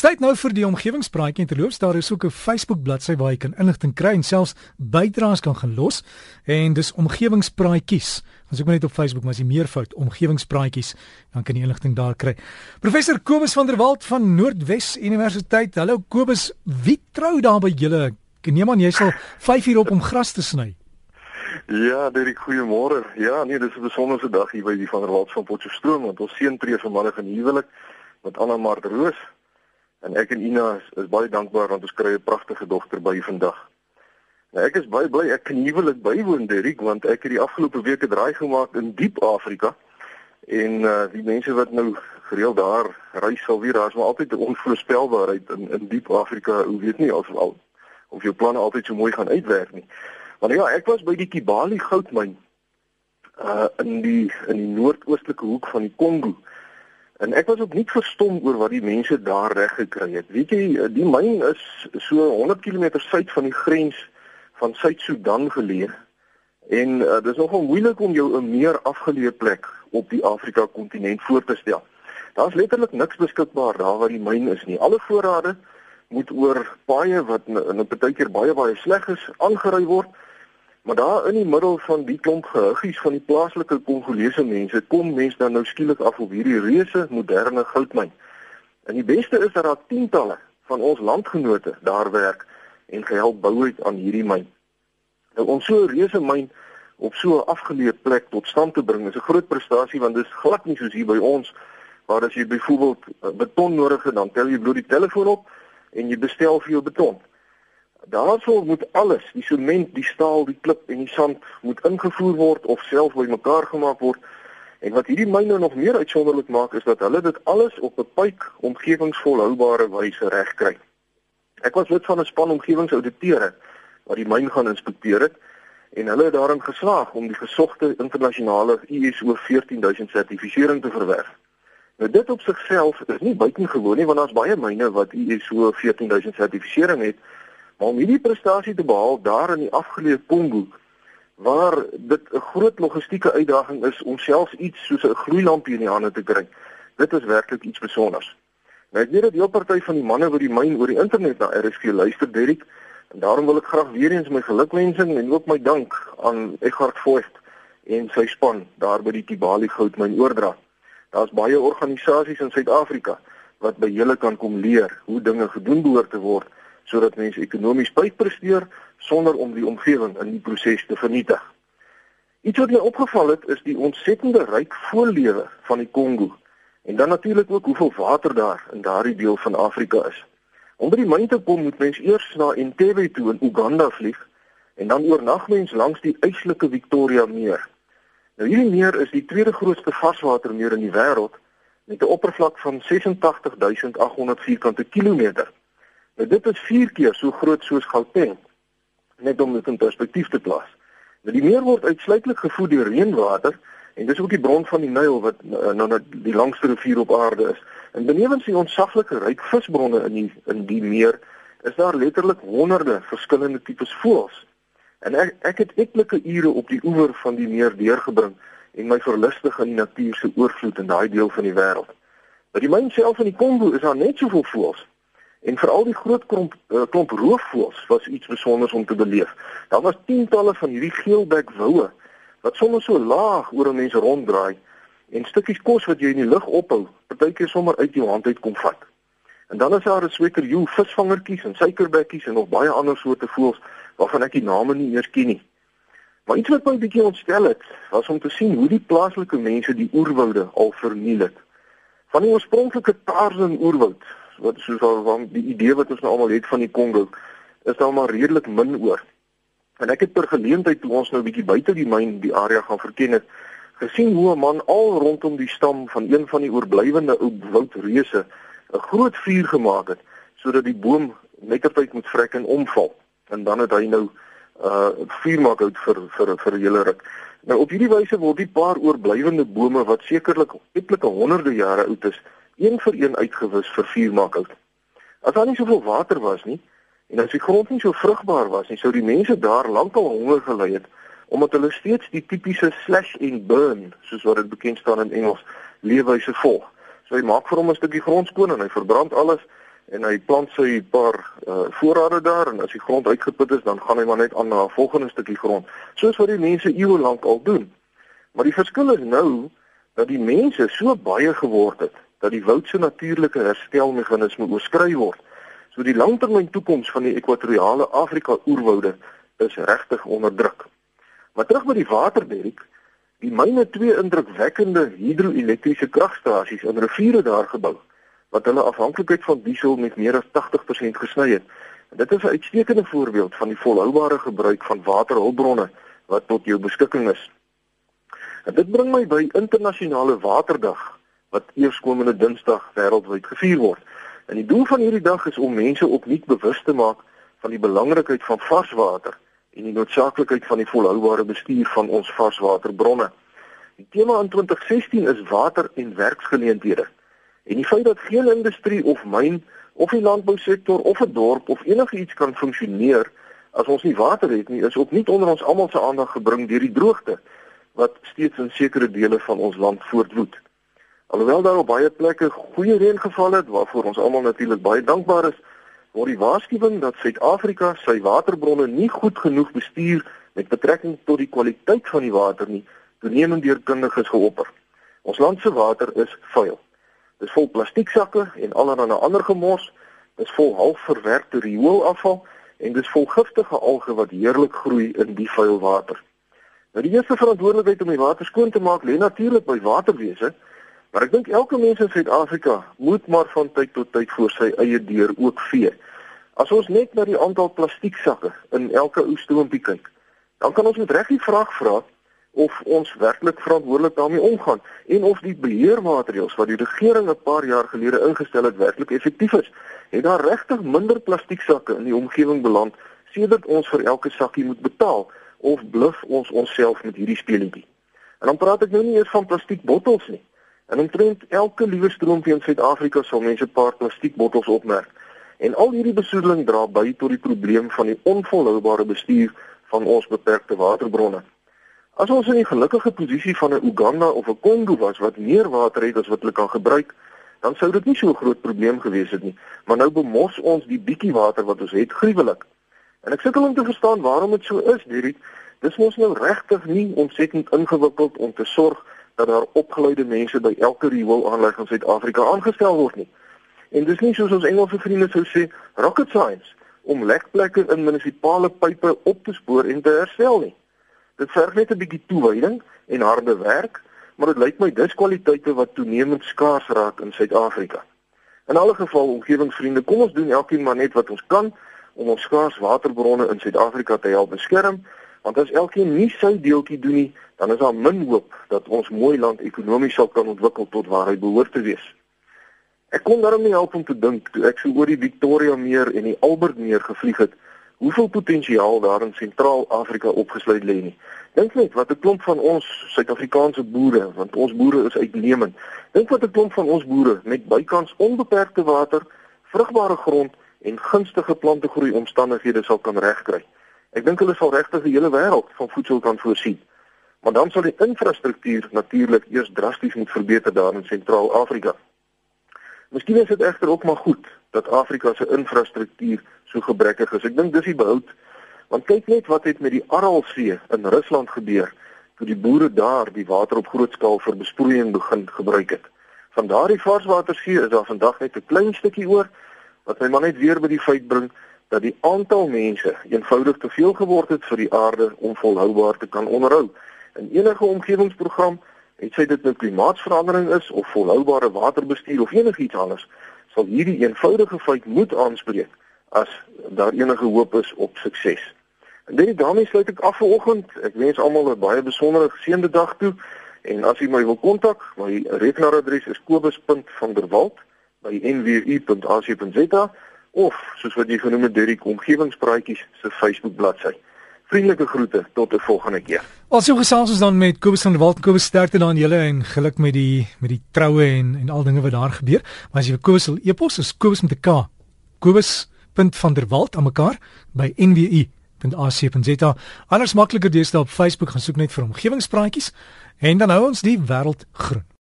Styt nou vir die omgewingspraatjie en terloops daar is ook 'n Facebook bladsy waar jy kan inligting kry en selfs bydraes kan gaan los en dis omgewingspraatjies. Ons ook net op Facebook, maar as jy meer fout omgewingspraatjies, dan kan jy inligting daar kry. Professor Kobus van der Walt van Noordwes Universiteit. Hallo Kobus, wie trou daar by julle? Ek neem aan jy sal 5 uur op om gras te sny. Ja, Derek, goeiemôre. Ja, nee, dis 'n besondere dag hier by die van der Walt van Potchefstroom want ons seun tree vanmiddag in huwelik met Anna Mart Roos. En ek en Ina is, is baie dankbaar want ons kry 'n pragtige dogter by vandag. Nou ek is baie bly ek kan huwelik bywoon Derek want ek het die afgelope week 'n draai gemaak in diep Afrika. En uh die mense wat nou gereeld daar reis sal weer, daar's maar altyd 'n onvoorspelbaarheid in in diep Afrika. Hoe weet nie of al of jou planne altyd so mooi gaan uitwerk nie. Maar ja, ek was by die Kibali goudmyn uh in die in die noordoostelike hoek van die Kongo. En ek was ook nie verstom oor wat die mense daar reg gekry het. Weet jy, die myn is so 100 km suid van die grens van Suid-Sudan geleë. En uh, dit is nogal moeilik om jou 'n meer afgeleë plek op die Afrika kontinent voor te stel. Daar's letterlik niks beskikbaar daar waar die myn is nie. Alle voorrade moet oor paaie wat in 'n partykeer baie baie sleg is aangery word. Maar daar in die middel van die klomp gehuggies van die plaaslike Kongolese mense kom mense dan nou skielik af op hierdie reuse moderne goudmyn. En die beste is dat daar tientalle van ons landgenote daar werk en gehelp bou het aan hierdie myn. Nou om so 'n reuse myn op so 'n afgeleë plek tot stand te bring is 'n groot prestasie want dit is glad nie soos hier by ons waar as jy byvoorbeeld eh, beton nodig het dan tel jy bloot die telefoon op en jy bestel vir jou beton. Daarsou moet alles, die sement, die staal, die klip en die sand moet ingevoer word of self bymekaar gemaak word. En wat hierdie myne nog meer uitsonderlik maak is dat hulle dit alles op 'n pyp omgewingsvolhoubare wyse regkry. Ek was lid van 'n span omgewingsauditeure wat die myn gaan inspekteer het en hulle het daarin geslaag om die gesogte internasionale ISO 14000 sertifisering te verwerf. Nou dit op sigself is nie buitengewoon nie want daar's baie myne wat ISO 14000 sertifisering het Maar om hierdie prestasie te behaal daar in die afgeleë Kongo waar dit 'n groot logistieke uitdaging is om selfs iets soos 'n gloeilampie in die hande te kry. Dit is werklik iets spesiaals. Nou ek weet dat die hele party van die manne wat die myn oor die internet na RSG luister, Derek, en daarom wil ek graag weer eens my gelukwensing en ook my dank aan Eggard Voigt en sy span daar by die Kibali goudmyn oordra. Daar's baie organisasies in Suid-Afrika wat by julle kan kom leer hoe dinge gedoen behoort te word sodat mense ekonomies uitpresteer sonder om die omgewing in die proses te vernietig. Iets wat my opgeval het is die ontsettende ryk voorlewe van die Kongo en dan natuurlik ook hoeveel water daar in daardie deel van Afrika is. Om by die myn te kom moet mens eers na Entebbe toe in Uganda vlieg en dan oornag mens langs die uitslike Victoria meer. Nou hierdie meer is die tweede grootste varswatermeer in die wêreld met 'n oppervlak van 86800 vierkante kilometer. Nou dit is 4 keer so groot soos Gauteng net om dit in perspektief te plaas. Nou die meer word uitsluitlik gevoed deur reënwater en dis ook die bron van die Nyl wat nou nou die langste rivier op aarde is. En benewens die ontsaglike ryk visbronne in die in die meer is daar letterlik honderde verskillende tipes voëls. En ek ek het etlike ure op die oewer van die meer deurgebring en my verlustig aan die natuur se oorvloed in daai deel van die wêreld. By die myn self in die Kongo is daar net soveel voëls En veral die groot klomp uh, klomp roofvoëls was iets spesiaals om te beleef. Daar was tientalle van hierdie geelbek woue wat sommer so laag oor 'n mens ronddraai en stukkies kos wat jy in die lug ophou, partykeer sommer uit jou hand uit kom vat. En dan is daar 'n sweker joe visvangertjies en suikerbekkies en nog baie ander soorte voëls waarvan ek die name nie eers ken nie. Maar iets wat my 'n bietjie ontstel het, was om te sien hoe die plaaslike mense die oerwoude al verniel het. Van die oorspronklike Tarzan oerwoud wat soos al van die idee wat ons nou almal het van die Kongo is daar maar redelik min oor. En ek het per geleentheid toe ons nou 'n bietjie buite die myn die area gaan verken het, gesien hoe 'n man al rondom die stam van een van die oorblywende ou woudreuse 'n groot vuur gemaak het sodat die boom nettertyd moet vrek en omval. En dan het hy nou uh vuur maak uit vir vir vir 'n hele ruk. Nou op hierdie wyse word die paar oorblywende bome wat sekerlik etlike honderde jare oud is, een vir een uitgewis vir vuurmaakhout. As daar nie soveel water was nie en as die grond nie so vrugbaar was nie, sou die mense daar lankal honger gely het omdat hulle steeds die tipiese slash and burn, soos wat dit bekend staan in Engels, leefwyse volg. So hy maak vir hom 'n stukkie grond skoon en hy verbrand alles en hy plant sy paar uh, voorrade daar en as die grond uitgeput is, dan gaan hy maar net aan na 'n volgende stukkie grond, soos wat die mense eeue lank al doen. Maar die verskil is nou dat die mense so baie geword het dat die woud se natuurlike herstelmeganisme oorskry word. So die langtermyn toekoms van die ekwatoriale Afrika oerwoude is regtig onder druk. Maar terug by die waterberg, die myne twee indrukwekkende hidroelektriese kragstasies in riviere daar gebou wat hulle afhanklikheid van diesel met meer as 80% gesny het. En dit is 'n uitstekende voorbeeld van die volhoubare gebruik van waterhulpbronne wat tot jou beskikking is. En dit bring my by internasionale waterdag wat eerskomende Dinsdag wêreldwyd gevier word. En die doel van hierdie dag is om mense opnuut bewus te maak van die belangrikheid van varswater en die noodsaaklikheid van die volhoubare bestuur van ons varswaterbronne. Die tema in 2016 is water en werksgeleenthede. En die feit dat geen industrie of myn of die landbousektor of 'n dorp of enigiets kan funksioneer as ons nie water het nie, is ook nie onder ons almal se aandag gebring deur die droogte wat steeds in sekere dele van ons land voortwoed. Alhoewel daar op baie plekke goeie reën geval het waarvoor ons almal natuurlik baie dankbaar is, word die waarskuwing dat Suid-Afrika sy waterbronne nie goed genoeg bestuur met betrekking tot die kwaliteit van die water nie, toenemend deur kundiges geopper. Ons land se water is vuil. Dit is vol plastieksakke en allerlei ander gemors. Dit is vol halfverwerkte rioolafval en dit is vol giftige alge wat heerlik groei in die vuil water. Nou die eerste verantwoordelikheid om die water skoon te maak lê natuurlik by waterwese, maar ek dink elke mens in Suid-Afrika moet maar van tyd tot tyd voor sy eie deur ook vee. As ons net na die aantal plastieksakke in elke ou stroompie kyk, dan kan ons met reg die vraag vra of ons werklik verantwoordelik daarmee omgaan en of die beheermaatreëls wat die regering 'n paar jaar gelede ingestel het werklik effektief is. Het daar regtig minder plastieksakke in die omgewing beland sedert ons vir elke sakkie moet betaal of bluf ons onsself met hierdie speletjie? En dan praat ek nou nie eers van plastiekbottels nie. En omtrent elke liewe stroompie in Suid-Afrika sal mense 'n paar plastiekbottels opmerk. En al hierdie besoedeling dra by tot die probleem van die onvolhoubare bestuur van ons beperkte waterbronne. As ons in die gelukkige posisie van 'n Uganda of 'n Kongo was wat meer water het as wat hulle kan gebruik, dan sou dit nie so 'n groot probleem gewees het nie. Maar nou bemos ons die bietjie water wat ons het gruwelik. En ek sukkel om te verstaan waarom dit so is, Dirk. Dis mos nou regtig nie ontsettend ingewikkeld om te sorg dat daar opgeleide mense by elke rioolaanleg in Suid-Afrika aangestel word nie. En dis nie soos ons Engelse vriende sou sê rocket science om lekplekke in munisipale pipe op te spoor en te herstel nie. Dit verg net 'n bietjie toewyding en harde werk, maar dit lyk my dis kwaliteite wat toenemend skaars raak in Suid-Afrika. In alle geval, omgewingsvriende, kom ons doen elkeen maar net wat ons kan om ons skaars waterbronne in Suid-Afrika te help beskerm, want as elkeen nie sy deeltjie doen nie, dan is daar min hoop dat ons mooi land ekonomies sal kan ontwikkel tot waar hy behoort te wees. Ek kon daarom nie help om te dink toe ek so oor die Victoria Meer en die Albert Meer gevlieg het hoeveel potensiaal daar in Sentraal-Afrika opgesluit lê nie. Dink net wat 'n klomp van ons Suid-Afrikaanse boere, want ons boere is uitnemend. Dink wat 'n klomp van ons boere met bykans onbeperkte water, vrugbare grond en gunstige plantegroei omstandighede sal kan regkry. Ek dink hulle sal regtig die hele wêreld van voedsel kan voorsien. Maar dan sal die infrastruktuur natuurlik eers drasties moet verbeter daar in Sentraal-Afrika. Miskien is dit egter ook maar goed dat Afrika se infrastruktuur so gebrekkig is. Ek dink dis die behoud. Want kyk net wat het met die Aralsee in Rusland gebeur toe die boere daar die water op groot skaal vir besproeiing begin gebruik het. Van daardie varswatersee is daar vandag net 'n klein stukkie oor wat my maar net weer by die feit bring dat die aantal mense eenvoudig te veel geword het vir die aarde om volhoubaar te kan onderhou. In enige omgewingsprogram het sy dit nou klimaatsverandering is of volhoubare waterbestuur of enigiets anders, sal hierdie eenvoudige feit moet aanspreek as daar enige hoop is op sukses. En dit daarmee sluit ek af vanoggend. Ek wens almal 'n baie besondere geseënde dag toe en as jy my wil kontak, my rekenaaradres is kobus.vanderwalt@nwu.ac.za of soos wat jy genoem het, Derek Omgewingspraatjies se Facebook bladsy. Vriendelike groete tot 'n volgende keer. Ons so gesels ons dan met Kobus van der Walt. Kobus sterkte dan julle en geluk met die met die troue en en al dinge wat daar gebeur. Maar as jy vir Kobus wil e-pos, is Kobus met 'n K. Kobus.vanderwalt aan mekaar by nwu.ac.za. Anders makliker deesdae op Facebook gaan soek net vir omgewingspraatjies en dan hou ons die wêreld groen.